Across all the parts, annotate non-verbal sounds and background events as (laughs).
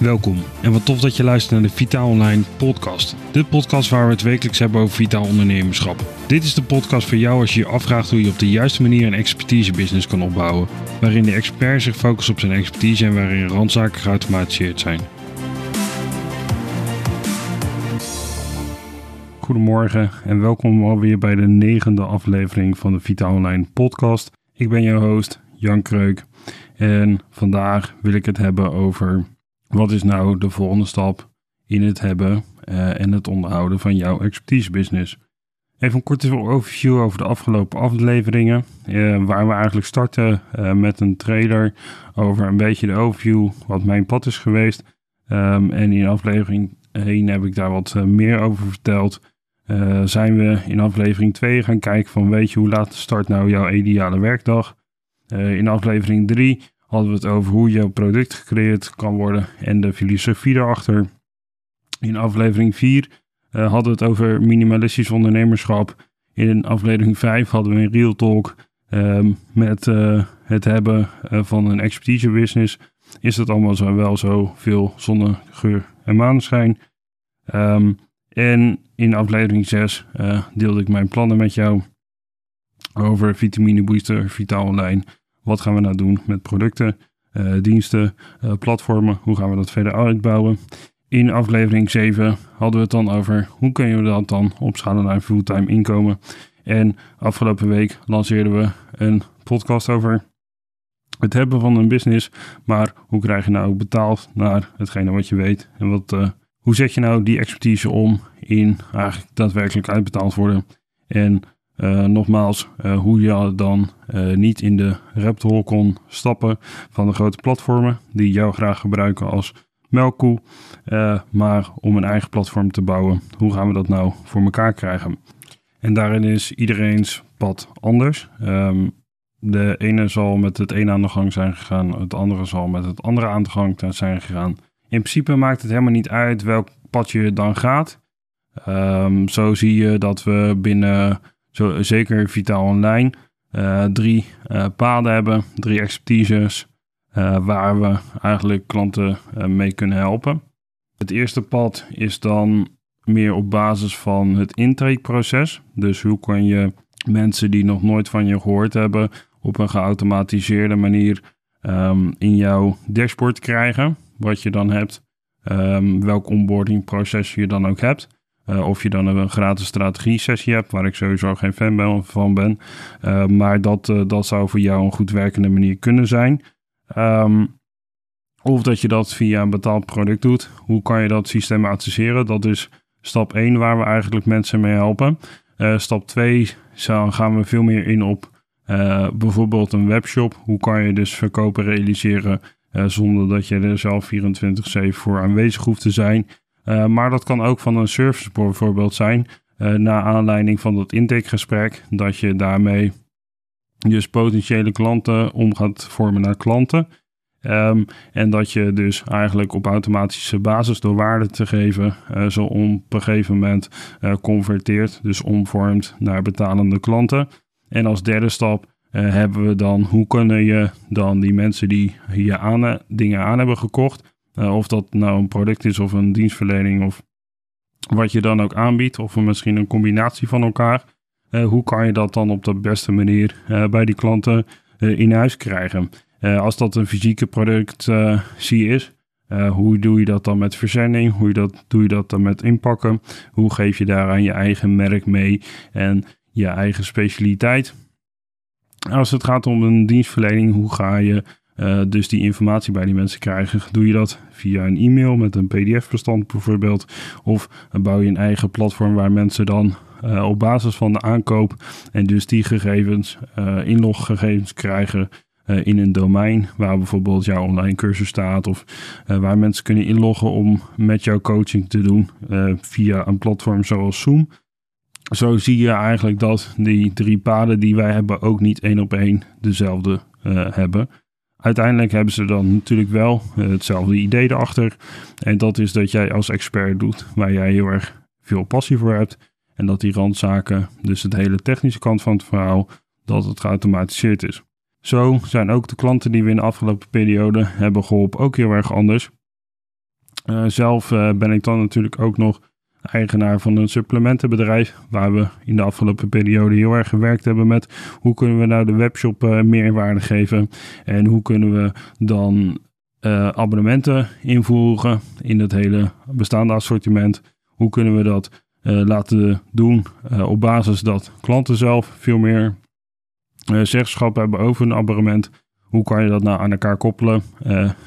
Welkom en wat tof dat je luistert naar de Vitaal Online podcast. De podcast waar we het wekelijks hebben over vitaal ondernemerschap. Dit is de podcast voor jou als je je afvraagt hoe je op de juiste manier een expertise-business kan opbouwen. Waarin de expert zich focust op zijn expertise en waarin randzaken geautomatiseerd zijn. Goedemorgen en welkom alweer bij de negende aflevering van de Vitaal Online podcast. Ik ben jouw host Jan Kreuk en vandaag wil ik het hebben over wat is nou de volgende stap in het hebben uh, en het onderhouden van jouw expertise business. Even een korte overview over de afgelopen afleveringen, uh, waar we eigenlijk starten uh, met een trailer over een beetje de overview wat mijn pad is geweest. Um, en in aflevering 1 heb ik daar wat meer over verteld. zijn we in aflevering 2 gaan kijken van weet je hoe laat start nou jouw ideale werkdag. in aflevering 3 hadden we het over hoe jouw product gecreëerd kan worden en de filosofie erachter. In aflevering 4 uh, eh, hadden we het over minimalistisch ondernemerschap. In aflevering 5 hadden we een real talk um, met uh, het hebben uh, van een expertise business. Is dat allemaal zo wel zo veel zonne, geur en maneschijn? Um, en in aflevering 6 deelde ik mijn plannen met jou over vitamine booster, vitaal online wat gaan we nou doen met producten, uh, diensten, uh, platformen? Hoe gaan we dat verder uitbouwen? In aflevering 7 hadden we het dan over hoe kun je dat dan opschalen naar fulltime inkomen. En afgelopen week lanceerden we een podcast over het hebben van een business. Maar hoe krijg je nou betaald naar hetgene wat je weet? En wat, uh, hoe zet je nou die expertise om in eigenlijk daadwerkelijk uitbetaald worden? En uh, nogmaals, uh, hoe je dan uh, niet in de raptor kon stappen van de grote platformen die jou graag gebruiken als melkkoe, maar om een eigen platform te bouwen. Hoe gaan we dat nou voor elkaar krijgen? En daarin is iedereen's pad anders. Um, de ene zal met het ene aan de gang zijn gegaan, het andere zal met het andere aan de gang zijn gegaan. In principe maakt het helemaal niet uit welk pad je dan gaat. Um, zo zie je dat we binnen zeker Vitaal Online, uh, drie uh, paden hebben, drie expertises, uh, waar we eigenlijk klanten mee kunnen helpen. Het eerste pad is dan meer op basis van het intakeproces. Dus hoe kan je mensen die nog nooit van je gehoord hebben, op een geautomatiseerde manier um, in jouw dashboard krijgen. Wat je dan hebt, um, welk onboardingproces je dan ook hebt. Uh, of je dan een gratis strategie sessie hebt, waar ik sowieso geen fan van ben. Uh, maar dat, uh, dat zou voor jou een goed werkende manier kunnen zijn. Um, of dat je dat via een betaald product doet. Hoe kan je dat systematiseren? Dat is stap 1 waar we eigenlijk mensen mee helpen. stap 2 gaan we veel meer in op bijvoorbeeld een webshop. Hoe kan je dus verkopen realiseren zonder dat je er zelf 24-7 voor aanwezig hoeft te zijn. Uh, maar dat kan ook van een service bijvoorbeeld zijn. Uh, na aanleiding van dat intakegesprek. Dat je daarmee dus potentiële klanten om gaat vormen naar klanten. Um, en dat je dus eigenlijk op automatische basis door waarde te geven, uh, zo op een gegeven moment converteert, dus omvormt naar betalende klanten. En als derde stap hebben we dan hoe kunnen je dan die mensen die hier aan, dingen aan hebben gekocht, uh, of dat nou een product is of een dienstverlening of wat je dan ook aanbiedt, of misschien een combinatie van elkaar. Uh, hoe kan je dat dan op de beste manier uh, bij die klanten in huis krijgen? als dat een fysieke productie is, hoe doe je dat dan met verzending? Hoe dat, doe je dat dan met inpakken? Hoe geef je daaraan je eigen merk mee en je eigen specialiteit? Als het gaat om een dienstverlening, hoe ga je uh, dus die informatie bij die mensen krijgen. Doe je dat via een e-mail met een PDF-bestand bijvoorbeeld? Of bouw je een eigen platform waar mensen dan uh, op basis van de aankoop en dus die gegevens, uh, inloggegevens krijgen in een domein waar bijvoorbeeld jouw online cursus staat of waar mensen kunnen inloggen om met jouw coaching te doen via een platform zoals Zoom. Zo zie je eigenlijk dat die drie paden die wij hebben ook niet één op één dezelfde hebben. Uiteindelijk hebben ze dan natuurlijk wel eh, hetzelfde idee erachter. En dat is dat jij als expert doet waar jij heel erg veel passie voor hebt. En dat die randzaken, dus de hele technische kant van het verhaal, dat het geautomatiseerd is. Zo zijn ook de klanten die we in de afgelopen periode hebben geholpen ook heel erg anders. zelf ben ik dan natuurlijk ook nog eigenaar van een supplementenbedrijf. Waar we in de afgelopen periode heel erg gewerkt hebben met hoe kunnen we nou de webshop uh, meerwaarde geven. En hoe kunnen we dan uh, abonnementen invoeren in het hele bestaande assortiment. Hoe kunnen we dat uh, laten doen op basis dat klanten zelf veel meer zeggenschap hebben over een abonnement. Hoe kan je dat nou aan elkaar koppelen?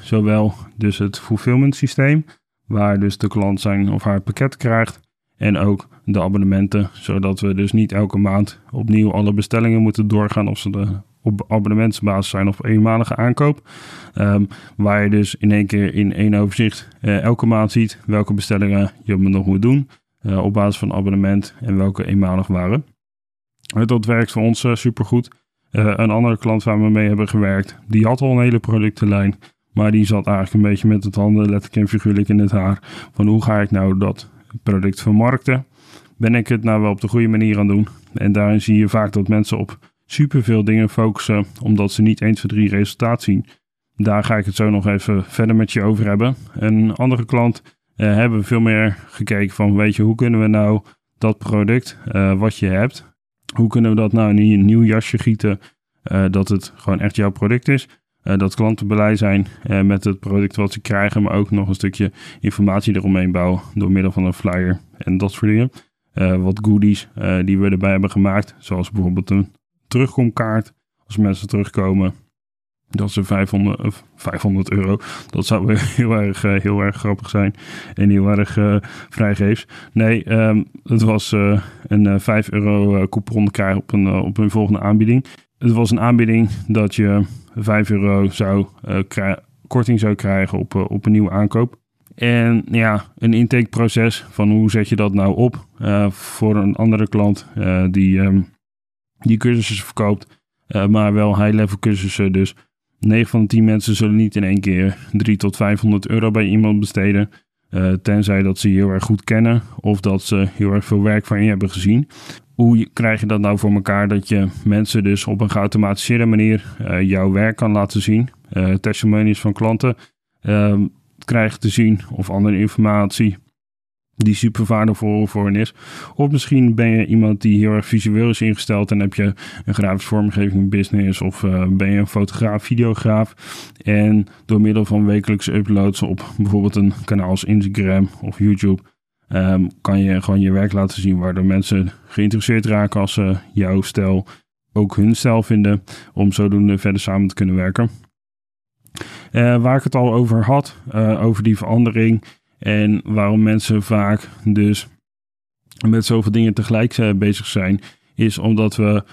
zowel dus het fulfillment systeem, waar dus de klant zijn of haar pakket krijgt. En ook de abonnementen, zodat we dus niet elke maand opnieuw alle bestellingen moeten doorgaan of ze de, op abonnementsbasis zijn of eenmalige aankoop. Um, waar je dus in één keer in één overzicht uh, elke maand ziet welke bestellingen je nog moet doen uh, op basis van abonnement en welke eenmalig waren. Dat werkt voor ons uh, supergoed. een andere klant waar we mee hebben gewerkt, die had al een hele productenlijn. Maar die zat eigenlijk een beetje met het handen letterlijk en figuurlijk in het haar. Van hoe ga ik nou dat product vermarkten? Ben ik het nou wel op de goede manier aan doen? En daarin zie je vaak dat mensen op superveel dingen focussen, omdat ze niet 1, 2, 3 resultaat zien. Daar ga ik het zo nog even verder met je over hebben. Een andere klant uh, hebben veel meer gekeken van, weet je, hoe kunnen we nou dat product uh, wat je hebt, hoe kunnen we dat nou in een nieuw jasje gieten, uh, dat het gewoon echt jouw product is. Uh, dat klanten blij zijn uh, met het product wat ze krijgen, maar ook nog een stukje informatie eromheen bouwen door middel van een flyer en dat soort dingen. Uh, wat goodies die we erbij hebben gemaakt, zoals bijvoorbeeld een terugkomkaart als mensen terugkomen. Dat ze 500, 500 euro. Dat zou (laughs) heel erg, heel erg grappig zijn. En heel erg vrijgeefs. Nee, um, het was een 5 euro coupon krijgen op een, op een volgende aanbieding. Het was een aanbieding dat je 5 euro zou, uh, korting zou krijgen op, uh, op een nieuwe aankoop. En ja, een intakeproces van hoe zet je dat nou op uh, voor een andere klant die, um, die cursussen verkoopt, maar wel high-level cursussen. Dus 9 van de 10 mensen zullen niet in één keer 3 tot 500 euro bij iemand besteden. Tenzij dat ze je heel erg goed kennen of dat ze heel erg veel werk van je hebben gezien hoe krijg je dat nou voor elkaar dat je mensen dus op een geautomatiseerde manier uh, jouw werk kan laten zien? Uh, testimonies van klanten uh, krijgen te zien of andere informatie die super waardevol voor hen is. Of misschien ben je iemand die heel erg visueel is ingesteld en heb je een grafisch vormgeving business of uh, ben je een fotograaf, videograaf en door middel van wekelijkse uploads op bijvoorbeeld een kanaal als Instagram of YouTube um, kan je gewoon je werk laten zien, waardoor mensen geïnteresseerd raken als ze jouw stijl ook hun stijl vinden, om zodoende verder samen te kunnen werken. Uh, waar ik het al over had, uh, over die verandering en waarom mensen vaak dus met zoveel dingen tegelijk uh, bezig zijn, is omdat we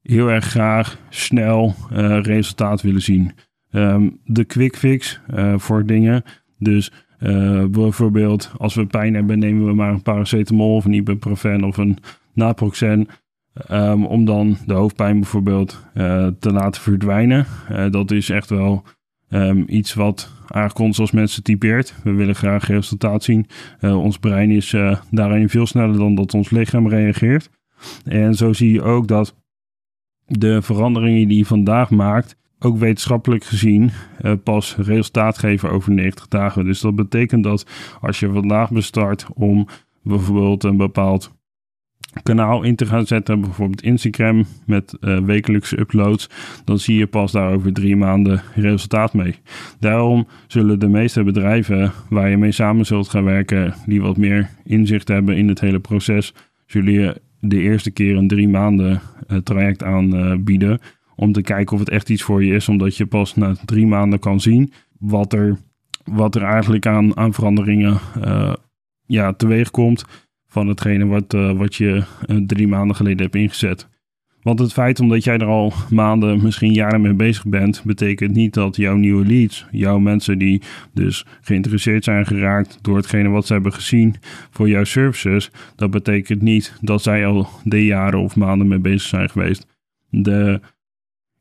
heel erg graag snel resultaat willen zien. Um, de quick fix voor dingen, dus uh, bijvoorbeeld, als we pijn hebben, nemen we maar een paracetamol of een ibuprofen of een naproxen. Um, om dan de hoofdpijn bijvoorbeeld uh, te laten verdwijnen. Uh, dat is echt wel um, iets wat ons als mensen typeert. We willen graag resultaat zien. ons brein is daarin veel sneller dan dat ons lichaam reageert. En zo zie je ook dat de veranderingen die je vandaag maakt, ook wetenschappelijk gezien uh, pas resultaat geven over 90 dagen. Dus dat betekent dat als je vandaag bestart om bijvoorbeeld een bepaald kanaal in te gaan zetten, bijvoorbeeld Instagram met uh, wekelijkse uploads, dan zie je pas daar over drie maanden resultaat mee. Daarom zullen de meeste bedrijven waar je mee samen zult gaan werken, die wat meer inzicht hebben in het hele proces, zullen je de eerste keer een drie maanden uh, traject aanbieden. Om te kijken of het echt iets voor je is. Omdat je pas na drie maanden kan zien wat er, wat er eigenlijk aan, aan veranderingen uh, ja, teweeg komt. Van hetgene wat, uh, wat je uh, drie maanden geleden hebt ingezet. Want het feit omdat jij er al maanden, misschien jaren mee bezig bent, betekent niet dat jouw nieuwe leads, jouw mensen die dus geïnteresseerd zijn geraakt door hetgene wat ze hebben gezien voor jouw services, dat betekent niet dat zij al de jaren of maanden mee bezig zijn geweest. De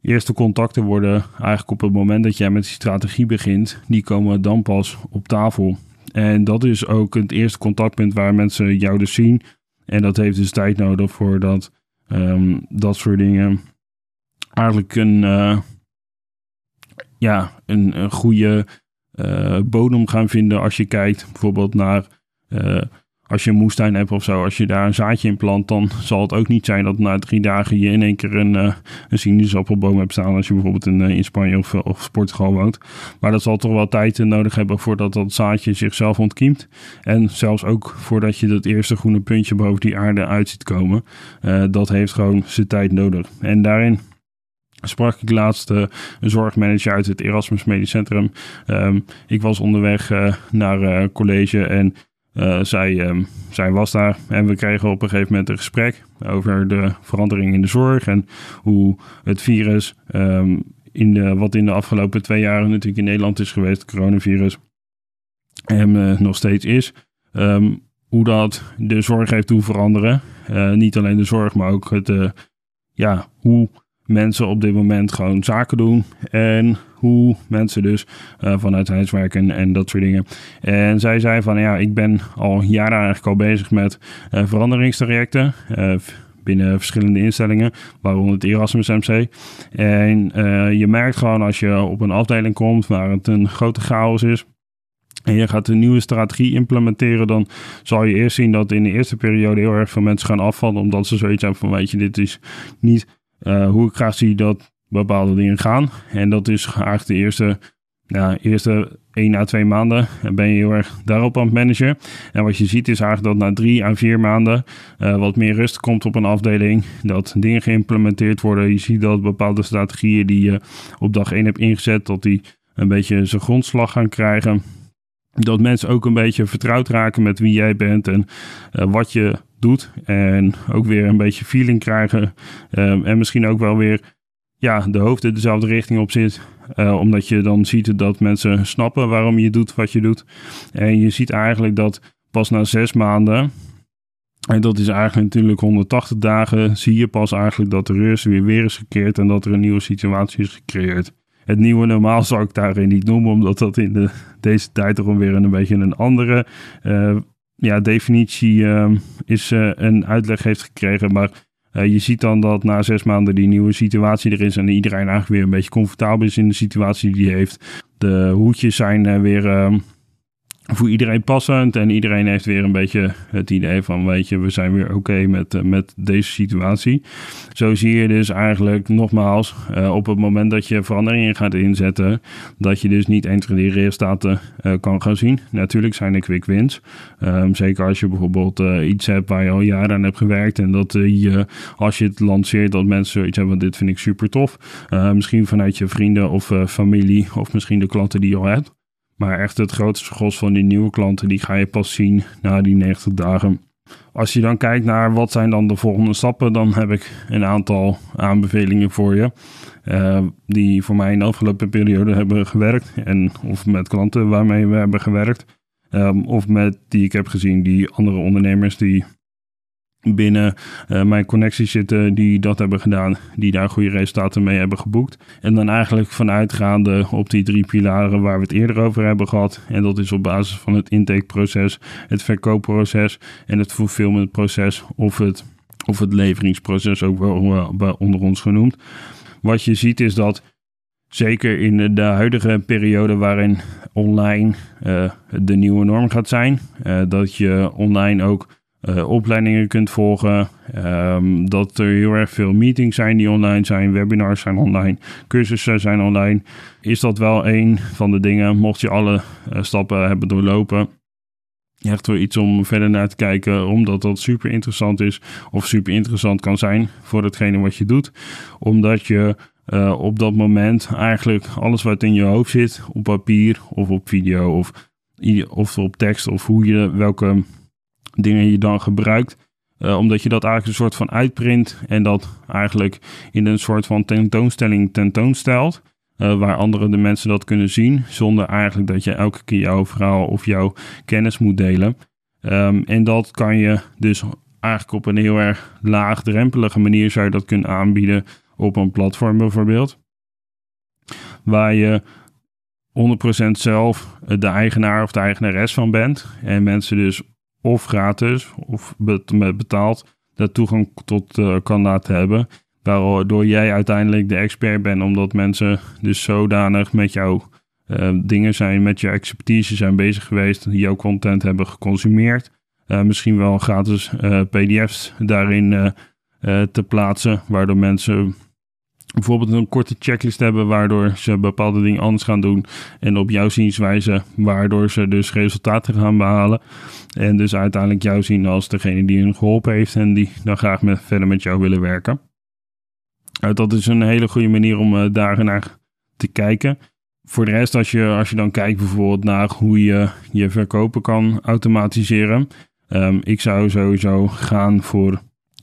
eerste contacten worden eigenlijk op het moment dat jij met die strategie begint, die komen dan pas op tafel. En dat is ook het eerste contactpunt waar mensen jou dus zien. En dat heeft dus tijd nodig voordat um, dat soort dingen eigenlijk een, uh, ja, een, een goede bodem gaan vinden als je kijkt bijvoorbeeld naar als je een moestuin hebt of zo, als je daar een zaadje in plant, dan (laughs) zal het ook niet zijn dat na drie dagen je in één keer een, uh, een sinaasappelboom hebt staan. Als je bijvoorbeeld in, uh, in Spanje of, eh, of Portugal woont. Maar dat zal toch wel tijd nodig hebben voordat dat zaadje zichzelf ontkiemt. En zelfs ook voordat je dat eerste groene puntje boven die aarde uit ziet komen. dat heeft gewoon zijn tijd nodig. En daarin sprak ik laatst een zorgmanager uit het Erasmus Medisch Centrum. Um, ik was onderweg naar college en uh, zij, was daar en we kregen op een gegeven moment een gesprek over de verandering in de zorg en hoe het virus, um, in wat in de afgelopen twee jaren natuurlijk in Nederland is geweest, coronavirus, en uh, nog steeds is, um, hoe dat de zorg heeft doen veranderen. Uh, niet alleen de zorg, maar ook het, ja, hoe mensen op dit moment gewoon zaken doen. En hoe mensen dus uh, vanuit huis werken en dat soort dingen. En zij zei van ja, ik ben al jaren eigenlijk al bezig met uh, veranderingstrajecten. Uh, binnen verschillende instellingen, waaronder het Erasmus MC. En je merkt gewoon als je op een afdeling komt waar het een grote chaos is, en je gaat een nieuwe strategie implementeren, dan zal je eerst zien dat in de eerste periode heel erg veel mensen gaan afvallen, omdat ze zoiets hebben van, weet je, dit is niet uh, hoe ik graag zie dat bepaalde dingen gaan. En dat is eigenlijk de eerste, ja, eerste 1 à 2 maanden ben je heel erg daarop aan het managen. En wat je ziet is eigenlijk dat na 3 à 4 maanden uh, wat meer rust komt op een afdeling. Dat dingen geïmplementeerd worden. Je ziet dat bepaalde strategieën die je op dag 1 hebt ingezet, dat die een beetje zijn grondslag gaan krijgen. Dat mensen ook een beetje vertrouwd raken met wie jij bent en uh, wat je doet. En ook weer een beetje feeling krijgen. Um, en misschien ook wel weer ja, de hoofd dezelfde richting op zit. Uh, omdat je dan ziet dat mensen snappen waarom je doet wat je doet. En je ziet eigenlijk dat pas na zes maanden. En dat is eigenlijk natuurlijk 180 dagen. Zie je pas eigenlijk dat de rust weer weer is gekeerd. En dat er een nieuwe situatie is gecreëerd. Het nieuwe normaal zou ik daarin niet noemen. Omdat dat in de, deze tijd toch weer een beetje een andere uh, ja, definitie uh, is uh, een uitleg heeft gekregen. Maar uh, je ziet dan dat na zes maanden die nieuwe situatie er is en iedereen eigenlijk weer een beetje comfortabel is in de situatie die hij heeft. De hoedjes zijn weer ehm, voor iedereen passend. En iedereen heeft weer een beetje het idee van, weet je, we zijn weer oké met, uh, met deze situatie. Zo zie je dus eigenlijk nogmaals, uh, op het moment dat je veranderingen gaat inzetten, dat je dus niet 1, 2, 3 resultaten uh, kan gaan zien. Natuurlijk zijn er quick wins. Um, zeker als je bijvoorbeeld iets hebt waar je al jaren aan hebt gewerkt en dat je, als je het lanceert, dat mensen iets hebben, dit vind ik super tof. misschien vanuit je vrienden of familie of misschien de klanten die je al hebt. Maar echt het grootste gros van die nieuwe klanten, die ga je pas zien na die 90 dagen. Als je dan kijkt naar wat zijn dan de volgende stappen, dan heb ik een aantal aanbevelingen voor je. Uh, die voor mij in de afgelopen periode hebben gewerkt. En of met klanten waarmee we hebben gewerkt. Um, of met die ik heb gezien, die andere ondernemers die binnen uh, mijn connecties zitten die dat hebben gedaan, die daar goede resultaten mee hebben geboekt. En dan eigenlijk vanuitgaande op die drie pilaren waar we het eerder over hebben gehad. En dat is op basis van het intakeproces, het verkoopproces en het fulfillmentproces of het, of het leveringsproces ook wel onder ons genoemd. Wat je ziet is dat zeker in de huidige periode waarin online uh, de nieuwe norm gaat zijn, dat je online ook uh, opleidingen kunt volgen. Um, dat er heel erg veel meetings zijn die online zijn, webinars zijn online, cursussen zijn online. Is dat wel een van de dingen, mocht je alle uh, stappen hebben doorlopen. Echt wel iets om verder naar te kijken, omdat dat super interessant is of super interessant kan zijn voor hetgene wat je doet. Omdat je uh, op dat moment eigenlijk alles wat in je hoofd zit, op papier of op video of, of op tekst of hoe je welke dingen je dan gebruikt. Uh, omdat je dat eigenlijk een soort van uitprint en dat eigenlijk in een soort van tentoonstelling tentoonstelt. Uh, waar andere de mensen dat kunnen zien, zonder eigenlijk dat je elke keer jouw verhaal of jouw kennis moet delen. Um, en dat kan je dus eigenlijk op een heel erg laagdrempelige manier zou je dat kunnen aanbieden op een platform bijvoorbeeld. Waar je 100% zelf de eigenaar of de eigenares van bent. En mensen dus of gratis of met betaald daar toegang tot uh, kan laten hebben. Waardoor jij uiteindelijk de expert bent, omdat mensen dus zodanig met jou dingen zijn met je expertise zijn bezig geweest, jouw content hebben geconsumeerd. misschien wel gratis PDF's daarin te plaatsen, waardoor mensen bijvoorbeeld een korte checklist hebben waardoor ze bepaalde dingen anders gaan doen en op jouw zienswijze waardoor ze dus resultaten gaan behalen en dus uiteindelijk jou zien als degene die hun geholpen heeft en die dan graag met, verder met jou willen werken. Uh, dat is een hele goede manier om uh, daar naar te kijken. Voor de rest, als je, als je dan kijkt bijvoorbeeld naar hoe je je verkopen kan automatiseren. Um, ik zou sowieso gaan voor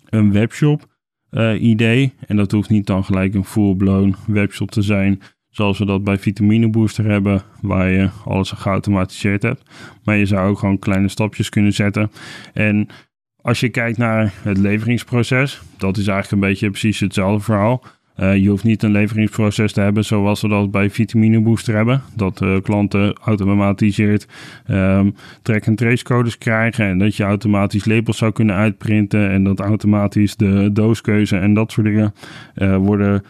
een webshop uh, idee. En dat hoeft niet dan gelijk een full-blown webshop te zijn. Zoals we dat bij Vitamine Booster hebben, waar je alles geautomatiseerd hebt. Maar je zou ook gewoon kleine stapjes kunnen zetten. En als je kijkt naar het leveringsproces, dat is eigenlijk een beetje precies hetzelfde verhaal. Uh, je hoeft niet een leveringsproces te hebben zoals we dat bij Vitamine Booster hebben. Dat uh, klanten automatiseerd um, track- en trace codes krijgen. En dat je automatisch labels zou kunnen uitprinten. En dat automatisch de dooskeuze en dat soort dingen uh, worden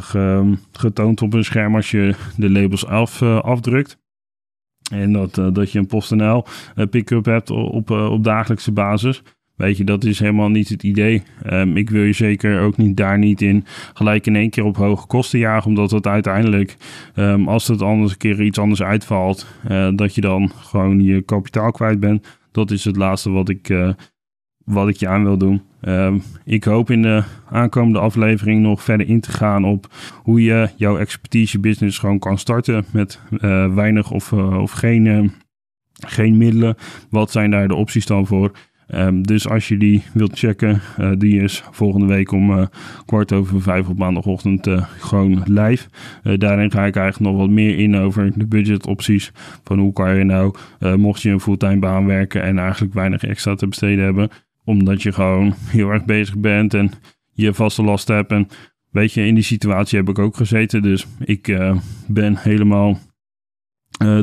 ge, getoond op een scherm als je de labels af, afdrukt. En dat, dat je een PostNL pick-up hebt op, op dagelijkse basis. Weet je, dat is helemaal niet het idee. Um, ik wil je zeker ook niet daar niet in gelijk in één keer op hoge kosten jagen. Omdat het uiteindelijk, um, als het anders een keer iets anders uitvalt, uh, dat je dan gewoon je kapitaal kwijt bent. Dat is het laatste wat ik, uh, wat ik je aan wil doen. Um, ik hoop in de aankomende aflevering nog verder in te gaan op hoe je jouw expertise business gewoon kan starten met uh, weinig of, of geen, geen middelen. Wat zijn daar de opties dan voor? Um, dus als je die wilt checken, uh, die is volgende week om uh, kwart over vijf op maandagochtend uh, gewoon live. daarin ga ik eigenlijk nog wat meer in over de budgetopties. Van hoe kan je nou, mocht je een fulltime baan werken en eigenlijk weinig extra te besteden hebben. Omdat je gewoon heel erg bezig bent en je vaste last hebt. En weet je, in die situatie heb ik ook gezeten. Dus ik ben helemaal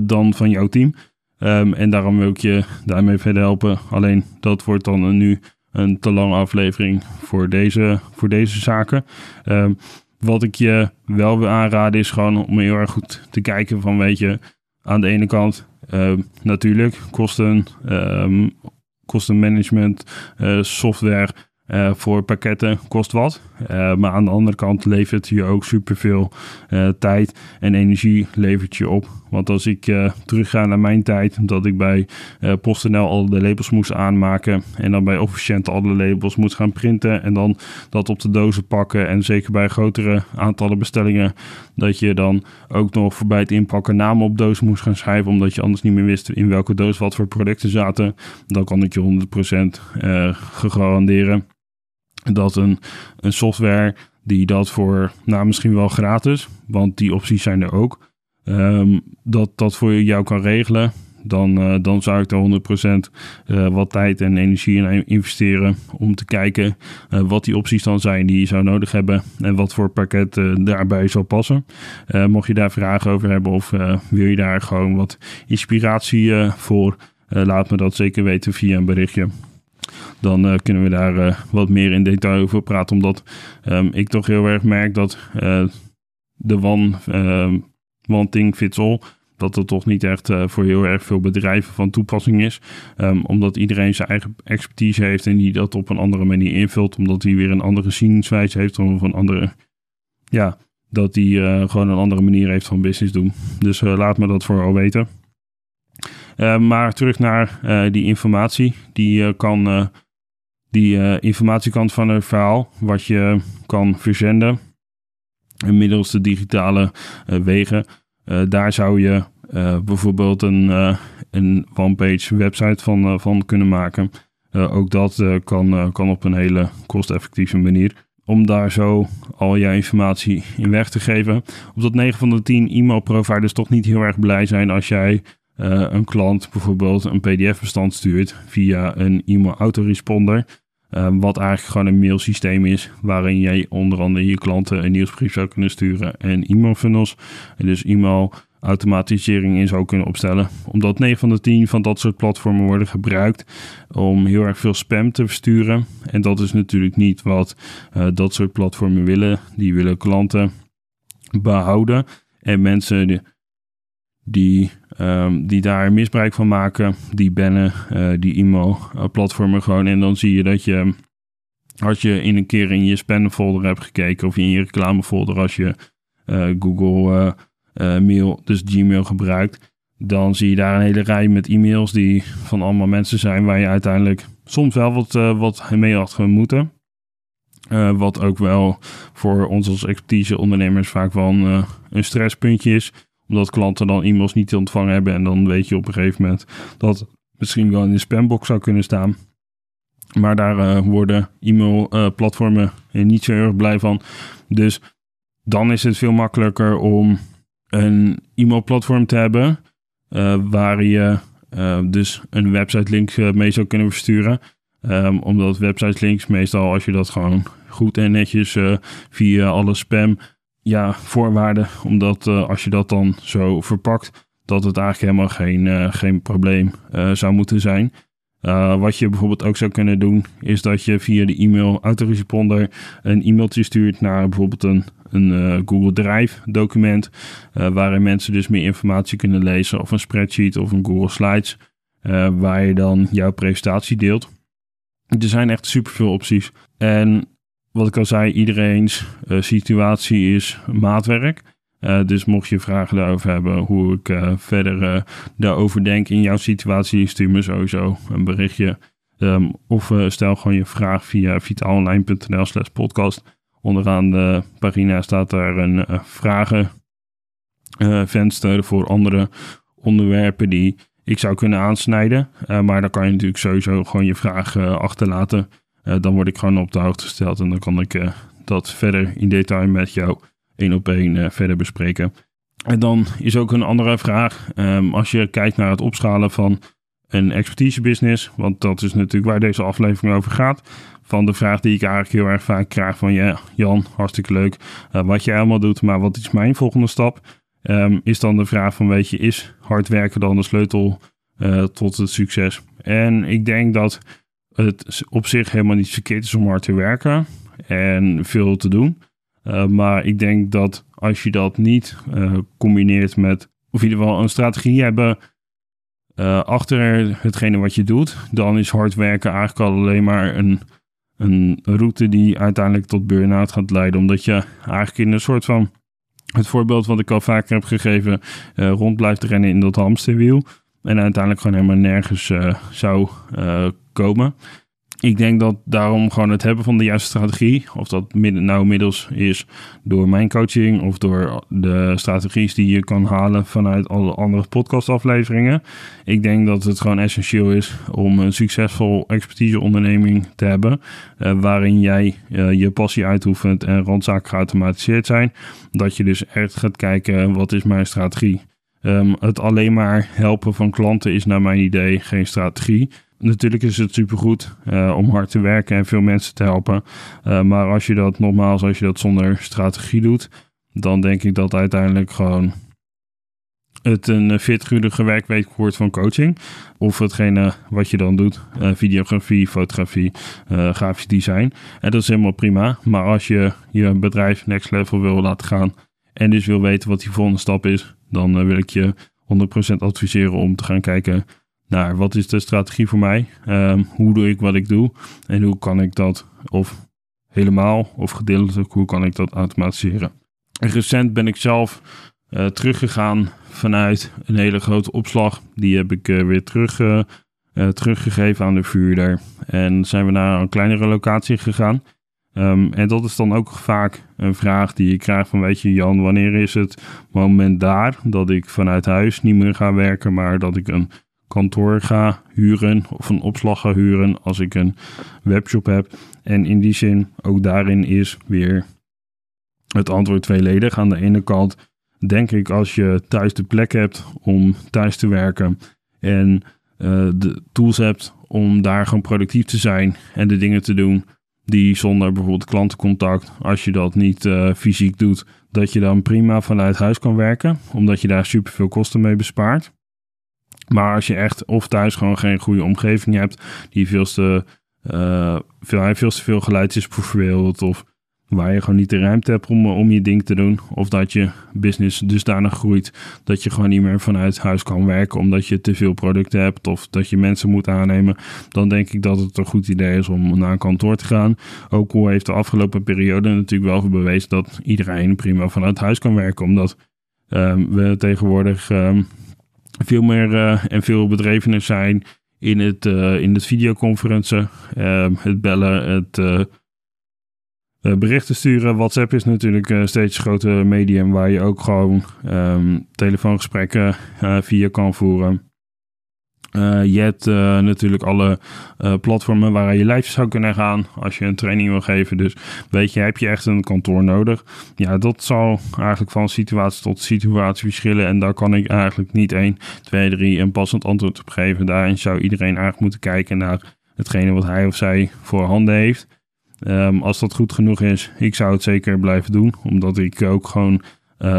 dan van jouw team. Um, en daarom wil ik je daarmee verder helpen. Alleen dat wordt dan nu een te lange aflevering voor deze, voor deze zaken. Um, wat ik je wel wil aanraden is gewoon om heel erg goed te kijken van weet je, aan de ene kant uh, natuurlijk kosten, kostenmanagement, uh, software uh, voor pakketten kost wat. Maar aan de andere kant levert je ook superveel uh, tijd en energie levert je op. Want als ik terugga naar mijn tijd, dat ik bij PostNL al de labels moest aanmaken en dan bij Officiënt alle labels moest gaan printen en dan dat op de dozen pakken. En zeker bij grotere aantallen bestellingen, dat je dan ook nog voorbij het inpakken namen op doos moest gaan schrijven, omdat je anders niet meer wist in welke doos wat voor producten zaten. Dan kan ik je 100% garanderen dat een, een software die dat voor, nou misschien wel gratis, want die opties zijn er ook, um, dat dat voor jou kan regelen, dan, uh, dan zou ik er 100% uh, wat tijd en energie in investeren om te kijken uh, wat die opties dan zijn die je zou nodig hebben en wat voor pakket daarbij zou passen. mocht je daar vragen over hebben of wil je daar gewoon wat inspiratie voor, laat me dat zeker weten via een berichtje dan kunnen we daar wat meer in detail over praten. Omdat um, ik toch heel erg merk dat de one, um, one thing fits all, dat het toch niet echt voor heel erg veel bedrijven van toepassing is. Um, omdat iedereen zijn eigen expertise heeft en die dat op een andere manier invult. Omdat hij weer een andere zienswijze heeft of een andere, ja, dat hij gewoon een andere manier heeft van business doen. Dus laat me dat vooral weten. Uh, maar terug naar die informatie. Die kan die informatiekant van het verhaal, wat je kan verzenden middels de digitale uh, wegen. Uh, daar zou je bijvoorbeeld een, een one-page website van, van kunnen maken. ook dat kan, kan op een hele kosteffectieve manier. Om daar zo al je informatie in weg te geven. Omdat 9 van de 10 e-mail providers toch niet heel erg blij zijn als jij een klant bijvoorbeeld een PDF-bestand stuurt via een e-mail autoresponder. Um, wat eigenlijk gewoon een mailsysteem is waarin jij onder andere je klanten een nieuwsbrief zou kunnen sturen en e-mailfunnels. En dus e-mail automatisering in zou kunnen opstellen. Omdat 9 van de 10 van dat soort platformen worden gebruikt om heel erg veel spam te versturen. En dat is natuurlijk niet wat uh, dat soort platformen willen. Die willen klanten behouden en mensen die, ehm, die daar misbruik van maken, die bannen die e-mailplatformen gewoon. En dan zie je dat je, als je in een keer in je spamfolder hebt gekeken of in je reclamefolder, als je Google Mail, dus Gmail gebruikt, dan zie je daar een hele rij met e-mails die van allemaal mensen zijn waar je uiteindelijk soms wel wat, uh, wat mee had moeten. Uh, wat ook wel voor ons als expertise ondernemers vaak wel een, uh, een stresspuntje is. Omdat klanten dan e-mails niet te ontvangen hebben. En dan weet je op een gegeven moment dat misschien wel in de spambox zou kunnen staan. Maar daar worden e-mailplatformen niet zo erg blij van. Dus dan is het veel makkelijker om een e-mailplatform te hebben uh, waar je dus een website link mee zou kunnen versturen. Um, omdat website links meestal als je dat gewoon goed en netjes via alle spam ja, voorwaarden. Omdat als je dat dan zo verpakt, dat het eigenlijk helemaal geen, geen probleem zou moeten zijn. Wat je bijvoorbeeld ook zou kunnen doen, is dat je via de e-mail autoresponder een e-mailtje stuurt naar bijvoorbeeld een, een Google Drive document, waarin mensen dus meer informatie kunnen lezen, of een spreadsheet of een Google Slides, waar je dan jouw presentatie deelt. Er zijn echt superveel opties. En wat ik al zei, iedereen's situatie is maatwerk. Uh, dus mocht je vragen daarover hebben hoe ik uh, verder daarover denk in jouw situatie, stuur me sowieso een berichtje. Um, of stel gewoon je vraag via vitaalonline.nl slash podcast. Onderaan de pagina staat daar een vragenvenster voor andere onderwerpen die ik zou kunnen aansnijden. maar dan kan je natuurlijk sowieso gewoon je vraag achterlaten. Dan word ik gewoon op de hoogte gesteld en dan kan ik dat verder in detail met jou één op één uh, verder bespreken. En dan is ook een andere vraag. Um, als je kijkt naar het opschalen van een expertise business, want dat is natuurlijk waar deze aflevering over gaat. Van de vraag die ik eigenlijk heel erg vaak krijg van ja, Jan, hartstikke leuk uh, wat je allemaal doet, maar wat is mijn volgende stap? Um, is dan de vraag van weet je, is hard werken dan de sleutel tot het succes? En ik denk dat het op zich helemaal niet verkeerd is om hard te werken en veel te doen. Uh, maar ik denk dat als je dat niet uh, combineert met, of in ieder geval een strategie hebben uh, achter hetgene wat je doet, dan is hard werken eigenlijk al alleen maar een, een route die uiteindelijk tot burn-out gaat leiden. Omdat je eigenlijk in een soort van, het voorbeeld wat ik al vaker heb gegeven, rond blijft rennen in dat hamsterwiel. En uiteindelijk gewoon helemaal nergens zou komen ik denk dat daarom gewoon het hebben van de juiste strategie, of dat nou middels is door mijn coaching of door de strategies die je kan halen vanuit alle andere podcastafleveringen. Ik denk dat het gewoon essentieel is om een succesvol expertiseonderneming te hebben, uh, waarin jij uh, je passie uitoefent en randzaken geautomatiseerd zijn. Dat je dus echt gaat kijken, wat is mijn strategie? Um, het alleen maar helpen van klanten is naar mijn idee geen strategie natuurlijk is het supergoed uh, om hard te werken en veel mensen te helpen. Uh, maar als je dat nogmaals, als je dat zonder strategie doet, dan denk ik dat uiteindelijk gewoon het een veertigurige werkweek wordt van coaching. Of hetgene wat je dan doet, videografie, fotografie, grafisch design. En dat is helemaal prima. Maar als je je bedrijf next level wil laten gaan en dus wil weten wat die volgende stap is, dan wil ik je 100% adviseren om te gaan kijken naar wat is de strategie voor mij? Um, hoe doe ik wat ik doe? En hoe kan ik dat of helemaal of gedeeltelijk, hoe kan ik dat automatiseren? recent ben ik zelf uh, teruggegaan vanuit een hele grote opslag. Die heb ik uh, weer terug, uh, teruggegeven aan de vuurder. En zijn we naar een kleinere locatie gegaan. Um, en dat is dan ook vaak een vraag die ik krijg van, weet je Jan, wanneer is het moment daar dat ik vanuit huis niet meer ga werken, maar dat ik een kantoor ga huren of een opslag ga huren als ik een webshop heb. En in die zin, ook daarin is weer het antwoord tweeledig. Aan de ene kant denk ik als je thuis de plek hebt om thuis te werken en uh, de tools hebt om daar gewoon productief te zijn en de dingen te doen die zonder bijvoorbeeld klantencontact, als je dat niet uh, fysiek doet, dat je dan prima vanuit huis kan werken, omdat je daar superveel kosten mee bespaart. Maar als je echt of thuis gewoon geen goede omgeving hebt, die veel te, uh, veel, veel te veel geluid is of waar je gewoon niet de ruimte hebt om, om je ding te doen. Of dat je business dusdanig groeit dat je gewoon niet meer vanuit huis kan werken omdat je te veel producten hebt of dat je mensen moet aannemen. Dan denk ik dat het een goed idee is om naar een kantoor te gaan. Ook hoe heeft de afgelopen periode natuurlijk wel bewezen dat iedereen prima vanuit huis kan werken. Omdat um, we tegenwoordig um, veel meer uh, en veel bedrevener zijn in het, uh, in het videoconferentie, um, het bellen, het uh, berichten sturen. WhatsApp is natuurlijk een steeds groter medium waar je ook gewoon telefoongesprekken via kan voeren. Uh, je hebt uh, natuurlijk alle uh, platformen waar je live zou kunnen gaan als je een training wil geven. Dus weet je, heb je echt een kantoor nodig? Ja, dat zal eigenlijk van situatie tot situatie verschillen. En daar kan ik eigenlijk niet 1, 2, 3 een passend antwoord op geven. Daarin zou iedereen eigenlijk moeten kijken naar hetgene wat hij of zij voor handen heeft. Um, als dat goed genoeg is, ik zou het zeker blijven doen. Omdat ik ook gewoon,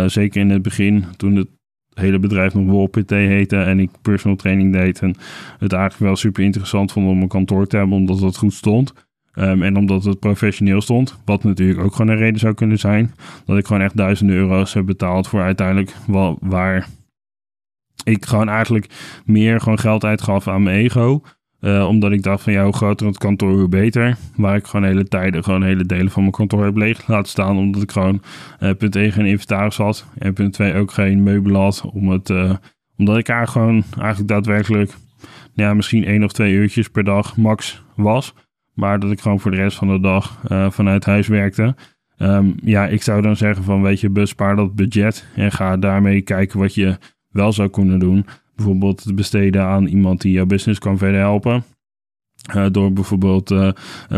zeker in het begin, toen het hele bedrijf nog WolPT heette en ik personal training deed. En het eigenlijk wel super interessant vond om een kantoor te hebben, omdat het goed stond. Um, en omdat het professioneel stond, wat natuurlijk ook gewoon een reden zou kunnen zijn. Dat ik gewoon echt duizenden euro's heb betaald voor uiteindelijk wel, waar ik gewoon eigenlijk meer gewoon geld uitgaf aan mijn ego. Uh, omdat ik dacht van ja, hoe groter het kantoor, hoe beter. Waar ik gewoon hele tijden, gewoon hele delen van mijn kantoor heb leeg laten staan. Omdat ik gewoon uh, punt 1 geen inventaris had. En punt 2 ook geen meubelen had. Uh, omdat ik daar gewoon eigenlijk daadwerkelijk ja, misschien één of twee uurtjes per dag max was. Maar dat ik gewoon voor de rest van de dag vanuit huis werkte. Um, ja, ik zou dan zeggen van weet je, bespaar dat budget. En ga daarmee kijken wat je wel zou kunnen doen bijvoorbeeld besteden aan iemand die jouw business kan verder helpen. Uh, door bijvoorbeeld uh,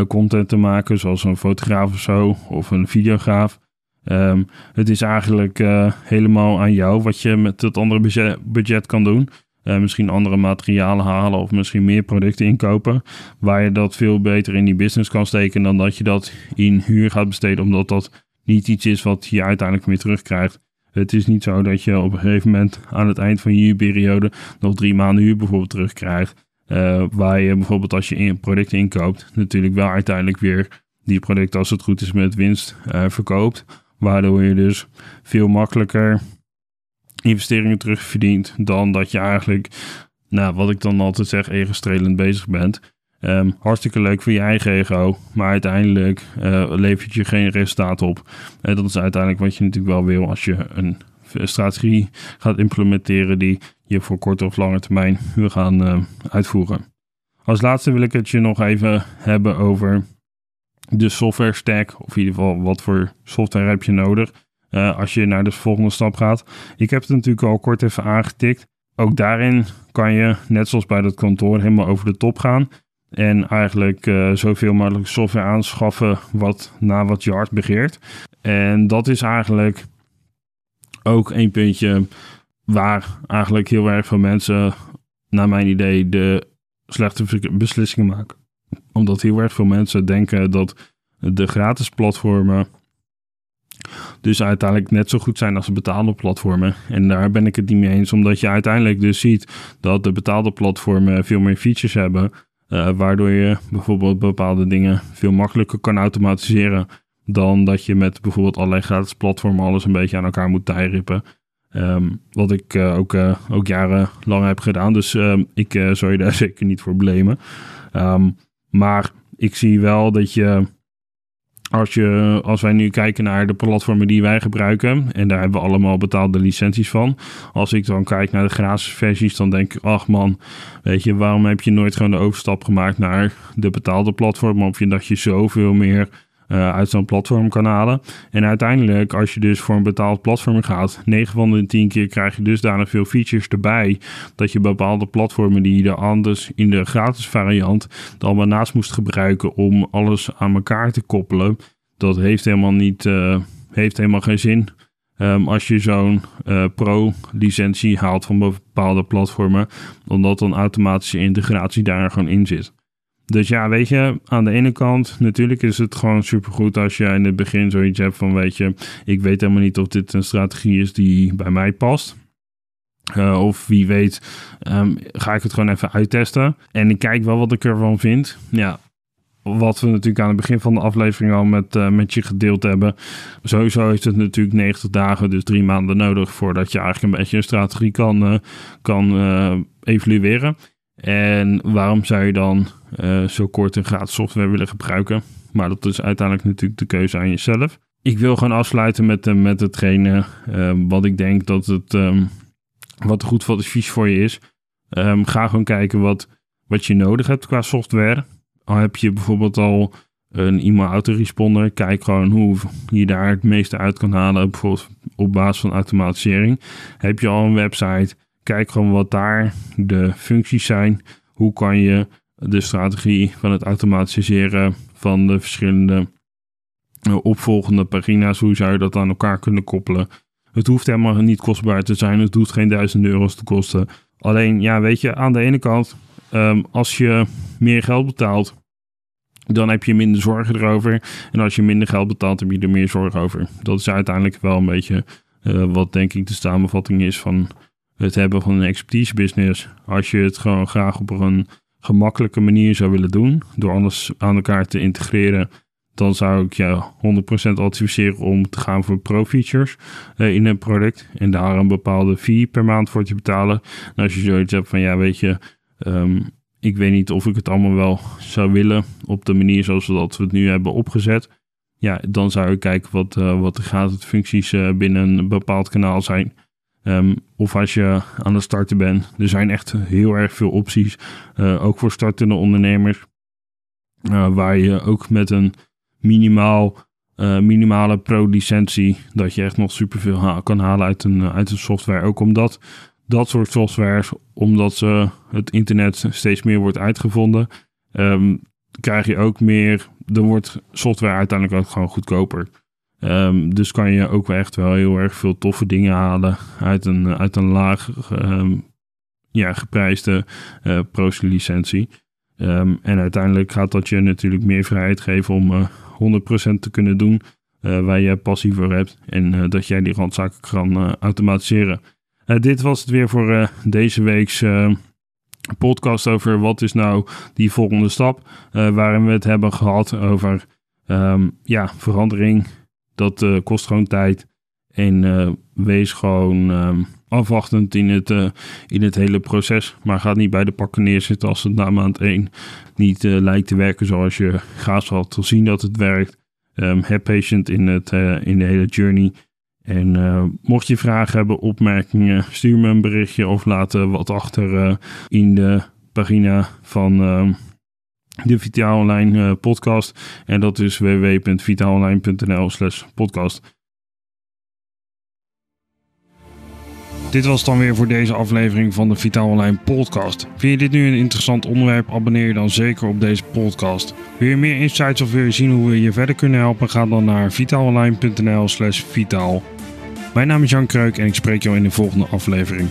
content te maken, zoals een fotograaf of zo, of een videograaf. Um, het is eigenlijk helemaal aan jou wat je met het andere budget, budget kan doen. misschien andere materialen halen of misschien meer producten inkopen. Waar je dat veel beter in die business kan steken dan dat je dat in huur gaat besteden, omdat dat niet iets is wat je uiteindelijk weer terugkrijgt. Het is niet zo dat je op een gegeven moment aan het eind van je huurperiode nog drie maanden huur bijvoorbeeld terugkrijgt. Uh, waar je bijvoorbeeld als je in producten inkoopt, natuurlijk wel uiteindelijk weer die producten als het goed is met winst uh, verkoopt. Waardoor je dus veel makkelijker investeringen terugverdient dan dat je eigenlijk, nou wat ik dan altijd zeg, ego bezig bent. Um, hartstikke leuk voor je eigen ego, maar uiteindelijk uh, levert je geen resultaat op. En dat is uiteindelijk wat je natuurlijk wel wil als je een strategie gaat implementeren die je voor korte of lange termijn wil gaan uh, uitvoeren. Als laatste wil ik het je nog even hebben over de software stack, of in ieder geval wat voor software heb je nodig als je naar de volgende stap gaat. Ik heb het natuurlijk al kort even aangetikt. Ook daarin kan je, net zoals bij dat kantoor, helemaal over de top gaan. En eigenlijk uh, zoveel mogelijk software aanschaffen wat na wat je hart begeert. En dat is eigenlijk ook een puntje waar eigenlijk heel erg veel mensen, naar mijn idee, de slechte beslissingen maken. Omdat heel erg veel mensen denken dat de gratis platformen dus uiteindelijk net zo goed zijn als de betaalde platformen. En daar ben ik het niet mee eens, omdat je uiteindelijk dus ziet dat de betaalde platformen veel meer features hebben. Uh, waardoor je bijvoorbeeld bepaalde dingen veel makkelijker kan automatiseren. Dan dat je met bijvoorbeeld allerlei gratis platformen alles een beetje aan elkaar moet tijrippen. Um, wat ik uh, ook, uh, ook jarenlang heb gedaan. Dus um, ik zou je daar (laughs) zeker niet voor blamen. Um, maar ik zie wel dat je als, je, als wij nu kijken naar de platformen die wij gebruiken, en daar hebben we allemaal betaalde licenties van. Als ik dan kijk naar de gratis versies, dan denk ik, ach man, weet je, waarom heb je nooit gewoon de overstap gemaakt naar de betaalde platform? Of je dat je zoveel meer uh, uit zo'n platform kan halen. En uiteindelijk, als je dus voor een betaald platform gaat, 9 van de 10 keer krijg je dus daarna veel features erbij. Dat je bepaalde platformen die je anders in de gratis variant dan maar naast moest gebruiken om alles aan elkaar te koppelen. Dat heeft helemaal niet, uh, heeft helemaal geen zin. Um, als je zo'n uh, pro-licentie haalt van bepaalde platformen, omdat dan automatische integratie daar gewoon in zit. Dus ja, weet je, aan de ene kant, natuurlijk is het gewoon supergoed als je in het begin zoiets hebt van, weet je, ik weet helemaal niet of dit een strategie is die bij mij past. Uh, of wie weet, um, ga ik het gewoon even uittesten. En ik kijk wel wat ik ervan vind. Ja, wat we natuurlijk aan het begin van de aflevering al met, uh, met je gedeeld hebben. Sowieso heeft het natuurlijk 90 dagen, dus drie maanden nodig voordat je eigenlijk een beetje een strategie kan, uh, kan evalueren. En waarom zou je dan zo kort een gratis software willen gebruiken? Maar dat is uiteindelijk natuurlijk de keuze aan jezelf. Ik wil gewoon afsluiten met, met hetgene wat ik denk dat het um, wat goed voor advies voor je is. Um, ga gewoon kijken wat, wat je nodig hebt qua software. Al heb je bijvoorbeeld al een e-mail autoresponder, kijk gewoon hoe je daar het meeste uit kan halen, bijvoorbeeld op basis van automatisering. Heb je al een website, kijk gewoon wat daar de functies zijn. Hoe kan je de strategie van het automatiseren van de verschillende eh, opvolgende pagina's, hoe zou je dat aan elkaar kunnen koppelen? Het hoeft helemaal niet kostbaar te zijn, het hoeft geen duizend euro's te kosten. Alleen, ja, weet je, aan de ene kant, um, als je meer geld betaalt, dan heb je minder zorgen erover. En als je minder geld betaalt, heb je er meer zorgen over. Dat is uiteindelijk wel een beetje uh, wat denk ik de samenvatting is van het hebben van een expertise business. Als je het gewoon graag op een gemakkelijke manier zou willen doen, door alles aan elkaar te integreren, dan zou ik je 100% adviseren om te gaan voor pro-features uh, in een product en daar een bepaalde fee per maand voor te betalen. En als je zoiets hebt van ja, weet je, um, ik weet niet of ik het allemaal wel zou willen op de manier zoals we dat we het nu hebben opgezet. Ja, dan zou ik kijken wat, uh, wat de gratis functies uh, binnen een bepaald kanaal zijn. Um, of als je aan het starten bent. Er zijn echt heel erg veel opties. Uh, ook voor startende ondernemers. waar je ook met een minimaal, minimale pro-licentie. dat je echt nog superveel ha kan halen uit een, uit een software. Ook omdat dat soort softwares, omdat ze het internet steeds meer wordt uitgevonden, um, krijg je ook meer. Dan wordt software uiteindelijk ook gewoon goedkoper. Um, dus kan je ook echt wel heel erg veel toffe dingen halen uit een, uit een laag um, ja, geprijsde uh, pro-licentie. en uiteindelijk gaat dat je natuurlijk meer vrijheid geven om uh, eh, 100% te kunnen doen uh, waar je passie voor hebt. En dat jij die randzaken kan automatiseren. Dit was het weer voor deze week's podcast over wat is nou die volgende stap. waarin we het hebben gehad over ja, verandering. Dat kost gewoon tijd. En wees gewoon um, afwachtend in het, in het hele proces. Maar ga niet bij de pakken neerzitten als het na maand 1 niet lijkt te werken zoals je graag had zien dat het werkt. Um, have patient in, het, in de hele journey. En mocht je vragen hebben, opmerkingen, stuur me een berichtje of laat wat achter in de pagina van de Vitaal Online podcast. En dat is www.vitaalonline.nl slash podcast. Dit was dan weer voor deze aflevering van de Vitaal Online podcast. Vind je dit nu een interessant onderwerp? Abonneer je dan zeker op deze podcast. Wil je meer insights of wil je zien hoe we je verder kunnen helpen? Ga dan naar vitaalonline.nl slash vitaal. Mijn naam is Jan Kreuk en ik spreek jou in de volgende aflevering.